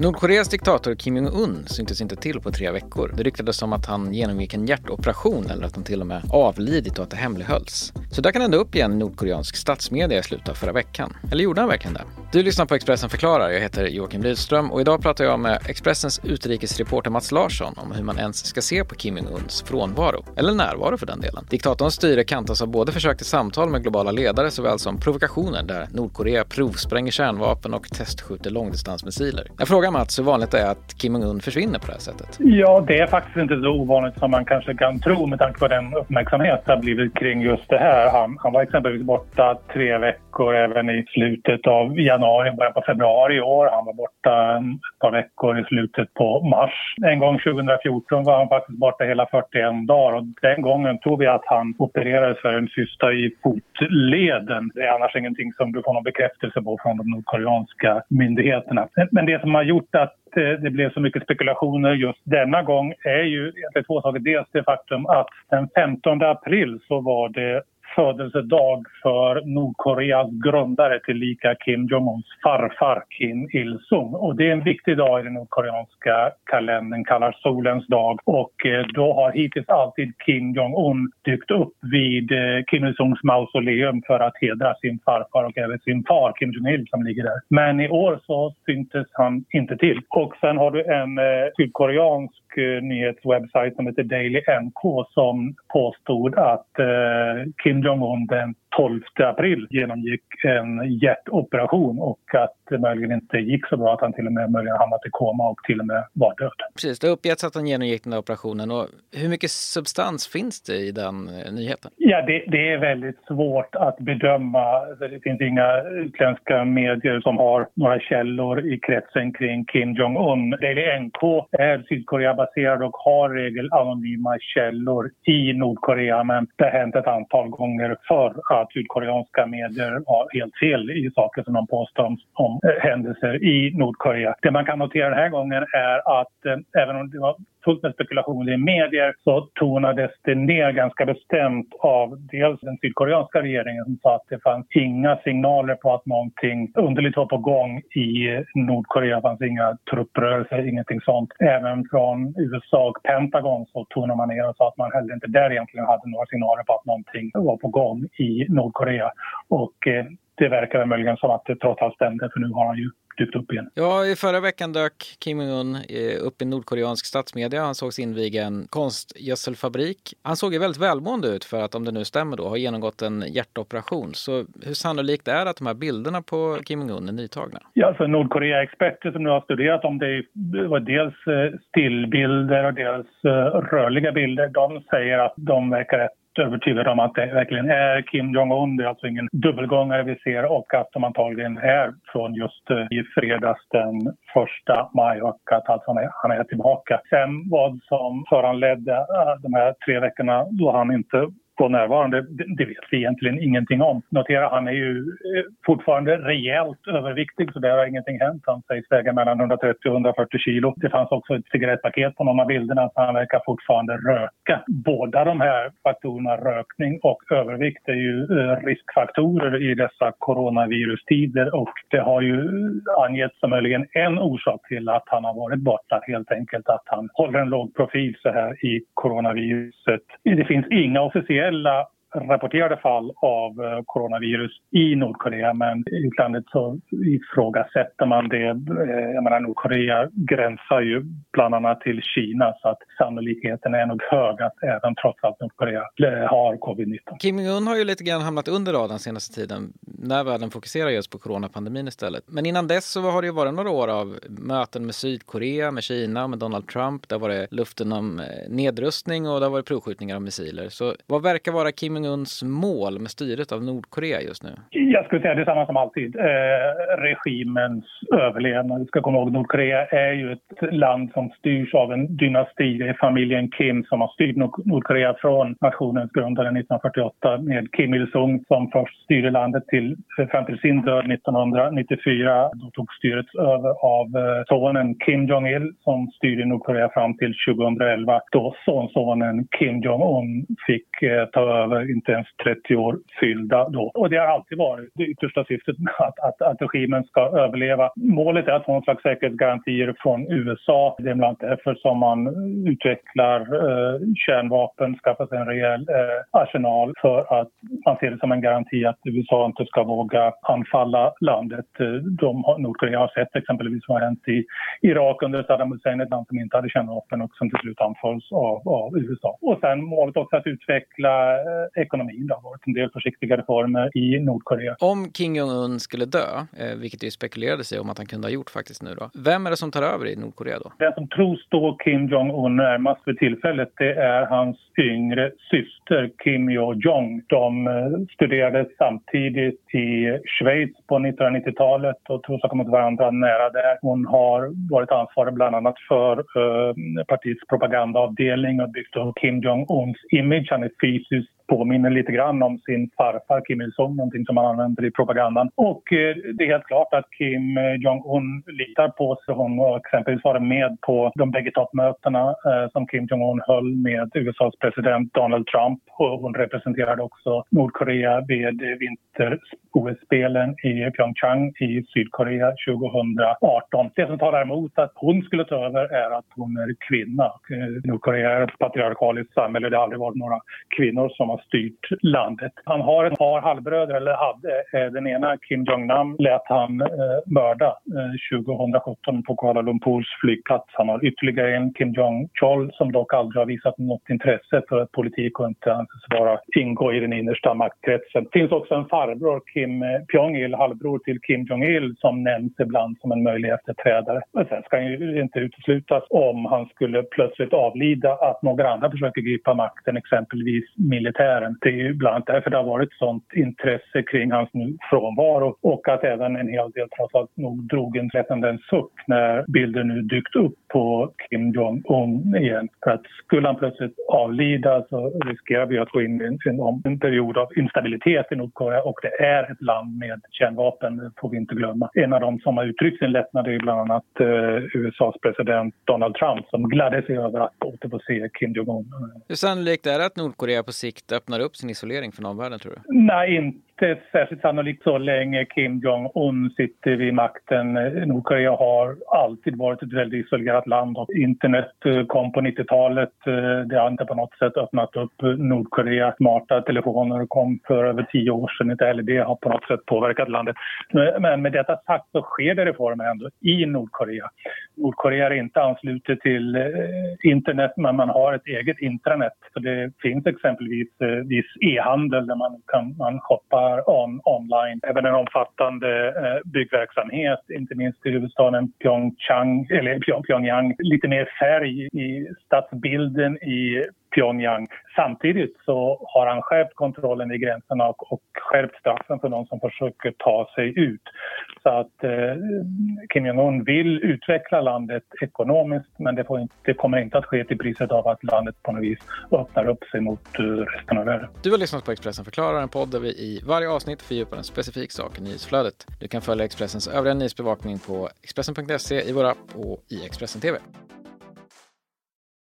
Nordkoreas diktator Kim Jong-Un syntes inte till på tre veckor. Det ryktades om att han genomgick en hjärtoperation eller att han till och med avlidit och att det hemlighölls. Så där kan ändå upp igen i nordkoreansk statsmedia i slutet av förra veckan. Eller gjorde han verkligen det? Du lyssnar på Expressen förklarar. Jag heter Joakim Rydström och idag pratar jag med Expressens utrikesreporter Mats Larsson om hur man ens ska se på Kim Jong-Uns frånvaro. Eller närvaro för den delen. Diktatorns styre kantas av både försök till samtal med globala ledare såväl som provokationer där Nordkorea provspränger kärnvapen och testskjuter långdistansmissiler. Jag frågar Mats hur vanligt det är att Kim Jong-Un försvinner på det här sättet. Ja, det är faktiskt inte så ovanligt som man kanske kan tro med tanke på den uppmärksamhet det har blivit kring just det här. Han, han var exempelvis borta tre veckor även i slutet av januari, början på februari i år. Han var borta ett par veckor i slutet på mars. En gång 2014 var han faktiskt borta hela 41 dagar och den gången tror vi att han opererades för en cysta i fotleden. Det är annars ingenting som du får någon bekräftelse på från de nordkoreanska myndigheterna. Men det som har gjort gjort att eh, det blev så mycket spekulationer just denna gång är ju egentligen två saker. Dels det faktum att den 15 april så var det födelsedag för Nordkoreas grundare tillika Kim Jong-Uns farfar Kim Il-Sung. Och det är en viktig dag i den nordkoreanska kalendern, kallas solens dag. Och eh, då har hittills alltid Kim Jong-Un dykt upp vid eh, Kim Il-Sungs mausoleum för att hedra sin farfar och även sin far Kim Jong-Il som ligger där. Men i år så syntes han inte till. Och sen har du en eh, sydkoreansk Eh, nyhetswebbsajt som heter Daily NK som påstod att eh, Kim Jong-Un den 12 april genomgick en hjärtoperation och att det möjligen inte gick så bra att han till och med möjligen hamnat i koma och till och med var död. Precis, det har uppgetts att han genomgick den där operationen. Och hur mycket substans finns det i den eh, nyheten? Ja, det, det, är väldigt svårt att bedöma. Det finns inga utländska medier som har några källor i kretsen kring Kim Jong-Un. Daily NK är Sydkorea-baserad och har regel anonyma källor i Nordkorea men det har hänt ett antal gånger förr att sydkoreanska medier har helt fel i saker som de påstår om, Eh, händelser i Nordkorea. Det man kan notera den här gången är att eh, även om det var fullt med spekulationer i medier så tonades det ner ganska bestämt av dels den sydkoreanska regeringen som sa att det fanns inga signaler på att någonting underligt var på gång i Nordkorea. Det fanns inga trupprörelser, ingenting sånt. Även från USA och Pentagon så tonade man ner och sa att man heller inte där egentligen hade några signaler på att någonting var på gång i Nordkorea. Och eh, det verkar möjligen som att det trots allt stämde för nu har han ju dykt upp igen. Ja, i förra veckan dök Kim Jong-Un eh, upp i nordkoreansk statsmedia. Han sågs inviga en konstgödselfabrik. Han såg ju väldigt välmående ut för att, om det nu stämmer då, ha genomgått en hjärtoperation. Så hur sannolikt är det att de här bilderna på Kim Jong-Un är nytagna? Ja, för Nordkorea-experter som nu har studerat om det var dels eh, stillbilder och dels eh, rörliga bilder, de säger att de verkar rätt övertygad om att det verkligen är Kim Jong-Un. Det är alltså ingen dubbelgångare vi ser och att de antagligen är från just eh, i fredags den första maj och att alltså han, är, han är tillbaka. Sen vad som föranledde eh, de här tre veckorna då han inte var närvarande, det vet vi egentligen ingenting om. Notera, han är ju eh, fortfarande rejält överviktig så där har ingenting hänt. Han sägs väga mellan 130 och 140 kilo. Det fanns också ett cigarettpaket på någon av bilderna så han verkar fortfarande röka. Båda de här faktorerna, rökning och övervikt, är ju eh, riskfaktorer i dessa coronavirustider och det har ju angetts som möjligen en orsak till att han har varit borta. Helt enkelt att han håller en låg profil så här i coronaviruset. Det finns inga officiella generella rapporterade fall av eh, coronavirus i Nordkorea men i utlandet så ifrågasätter man det. Eh, jag menar Nordkorea gränsar ju bland annat till Kina så att sannolikheten är nog hög att även trots allt Nordkorea eh, har covid-19. Kim Jong-Un har ju lite grann hamnat under radarn senaste tiden när världen fokuserar just på coronapandemin istället. Men innan dess så har det ju varit några år av möten med Sydkorea, med Kina, med Donald Trump. Det har varit luften om nedrustning och det har varit provskjutningar av missiler. Så vad verkar vara Kim Jong-Uns mål med styret av Nordkorea just nu? Jag skulle säga detsamma som alltid. Eh, regimens överlevnad. Vi ska komma ihåg Nordkorea är ju ett land som styrs av en dynasti. Det är familjen Kim som har styrt Nordkorea från nationens grundare 1948 med Kim Il-Sung som först styrde landet till, eh, fram till sin död 1994. Då tog styret över av eh, sonen Kim Jong-Il som styrde Nordkorea fram till 2011 då sonsonen Kim Jong-Un fick eh, ta över är inte ens 30 år fyllda då. Och det har alltid varit det yttersta syftet att, att, att regimen ska överleva. Målet är att få någon slags säkerhetsgarantier från USA. Det är bland annat därför som man utvecklar eh, kärnvapen, skaffar sig en rejäl eh, arsenal för att man ser det som en garanti att USA inte ska våga anfalla landet. Eh, de, Nordkorea har sett exempelvis vad som har hänt i Irak under Saddam Hussein, ett land som inte hade kärnvapen och som till slut anfalls av, av USA. Och sen målet också att utveckla eh, ekonomin. Det har varit en del försiktiga reformer i Nordkorea. Om Kim Jong-Un skulle dö, eh, vilket det spekulerades i om att han kunde ha gjort faktiskt nu då. Vem är det som tar över i Nordkorea då? Den som tros stå Kim Jong-Un närmast för tillfället det är hans yngre syster Kim Yo-Jong. De eh, studerade samtidigt i Schweiz på 1990-talet och tros ha kommit varandra nära där. Hon har varit ansvarig bland annat för uh, partiets propagandaavdelning och byggt upp Kim Jong-Uns image. Han är fysiskt påminner lite grann om sin farfar Kim Il-Sung, någonting som han använder i propagandan. Och eh, det är helt klart att Kim Jong-Un litar på sig. Hon har exempelvis varit med på de bägge toppmötena eh, som Kim Jong-Un höll med USAs president Donald Trump. Och hon representerade också Nordkorea vid OS-spelen i Pyeongchang i Sydkorea 2018. Det som talar emot att hon skulle ta över är att hon är kvinna. Eh, Nordkorea är ett patriarkaliskt samhälle. Det har aldrig varit några kvinnor som har styrt landet. Han har ett par halvbröder, eller hade. Eh, den ena, Kim Jong-Nam, lät han eh, mörda 2017 på Kuala Lumpurs flygplats. Han har ytterligare en, Kim Jong-Chol, som dock aldrig har visat något intresse för politik och inte anses vara ingå i den innersta maktkretsen. Det finns också en farbror, Kim eh, Pyong-il, halvbror till Kim Jong-Il, som nämns ibland som en möjlig efterträdare. Men sen ska ju inte uteslutas om han skulle plötsligt avlida att några andra försöker gripa makten, exempelvis militären. Det är ju bland annat därför det har varit sånt intresse kring hans frånvaro och att även en hel del trots allt nog drog en rättande suck när bilder nu dykt upp på Kim Jong-Un igen. För att skulle han plötsligt avlida så riskerar vi att gå in i en, en period av instabilitet i Nordkorea och det är ett land med kärnvapen, det får vi inte glömma. En av dem som har uttryckt sin lättnad är bland annat eh, USAs president Donald Trump som gladde sig över att återfå se Kim Jong-Un. Hur sannolikt är det att Nordkorea på sikt öppnar upp sin isolering för omvärlden tror du? Nej, inte inte särskilt sannolikt så länge Kim Jong-Un sitter vid makten. Nordkorea har alltid varit ett väldigt isolerat land och internet eh, kom på 90-talet. Eh, det har inte på något sätt öppnat upp Nordkorea. Smarta telefoner kom för över tio år sedan. Inte heller det har på något sätt påverkat landet. Men med detta sagt så sker det reformer ändå i Nordkorea. Nordkorea är inte anslutet till eh, internet men man har ett eget intranät. Så det finns exempelvis eh, viss e-handel där man kan man shoppar on, online. Även en omfattande eh, byggverksamhet, inte minst i huvudstaden Pyeongchang, eller Pyongyang. Lite mer färg i stadsbilden i Pyongyang. Samtidigt så har han skärpt kontrollen i gränserna och, och skärpt straffen för de som försöker ta sig ut. Så att eh, Kim Jong-Un vill utveckla landet ekonomiskt men det, inte, det, kommer inte att ske till priset av att landet på något vis öppnar upp sig mot eh, resten av världen. Du har lyssnat på Expressen förklarar, en podd där vi i varje avsnitt fördjupar en specifik sak i nyhetsflödet. Du kan följa Expressens övriga nyhetsbevakning på Expressen.se, i vår app och i Expressen TV.